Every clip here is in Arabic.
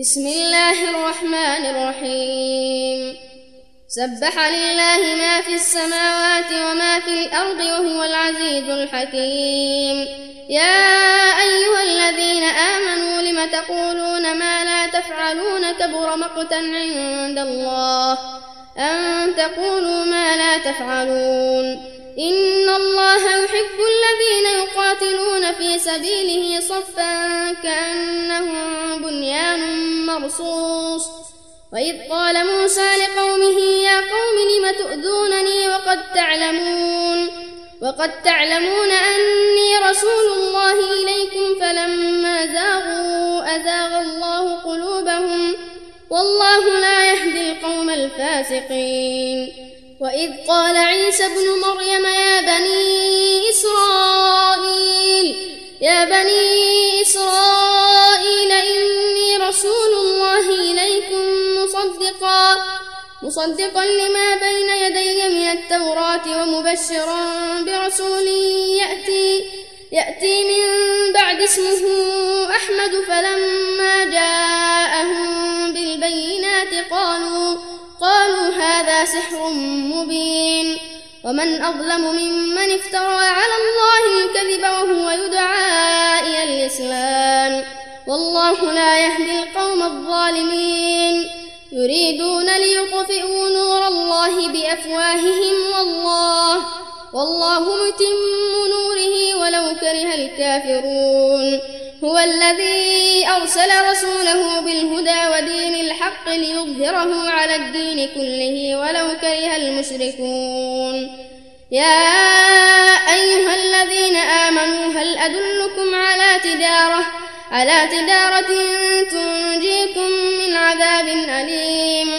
بسم الله الرحمن الرحيم سبح لله ما في السماوات وما في الأرض وهو العزيز الحكيم يا أيها الذين آمنوا لم تقولون ما لا تفعلون كبر مقتا عند الله أن تقولوا ما لا تفعلون إن الله يحب الذين يقاتلون في سبيله صفا كأنهم بنيان مرصوص وإذ قال موسى لقومه يا قوم لم تؤذونني وقد تعلمون؟ وقد تعلمون أني رسول الله إليكم فلما زاغوا أزاغ الله قلوبهم. والله لا يهدي القوم الفاسقين. وإذ قال عيسى ابن مريم يا بني إسرائيل رسول الله إليكم مصدقا مصدقا لما بين يدي من التوراة ومبشرا برسول يأتي يأتي من بعد اسمه أحمد فلما جاءهم بالبينات قالوا قالوا هذا سحر مبين. ومن أظلم ممن افترى على الله الكذب وهو يدعى والله لا يهدي القوم الظالمين. يريدون ليطفئوا نور الله بأفواههم والله والله متم نوره ولو كره الكافرون. هو الذي أرسل رسوله بالهدى ودين الحق ليظهره على الدين كله ولو كره المشركون. يا أيها الذين آمنوا هل أدلكم على تجارة على تجارة تنجيكم من عذاب أليم؟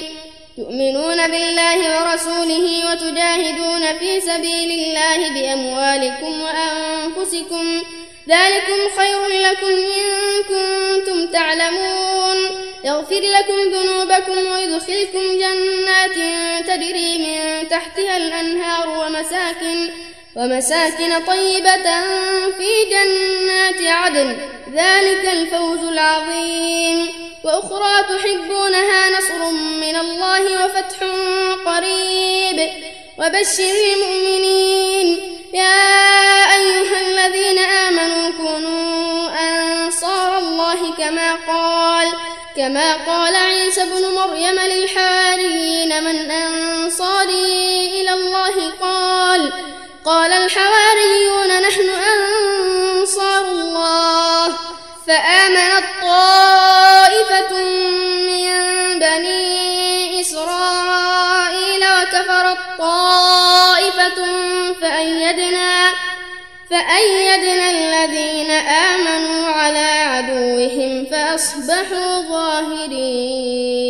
تؤمنون بالله ورسوله وتجاهدون في سبيل الله بأموالكم وأنفسكم. ذلكم خير لكم إن كنتم تعلمون. يغفر لكم ذنوبكم ويدخلكم جنات تجري من تحتها الأنهار ومساكن ومساكن طيبة في جنات عدن. ذلك الفوز العظيم. وأخرى تحبونها نصر من الله وفتح قريب. وبشر المؤمنين. يا أيها الذين آمنوا كونوا أنصار الله كما قال كما قال عيسى ابن مريم للحواريين من أنصاري قال الحواريون نحن أنصار الله فآمنت طائفة من بني إسرائيل وكفرت طائفة فأيدنا فأيدنا الذين آمنوا على عدوهم فأصبحوا ظاهرين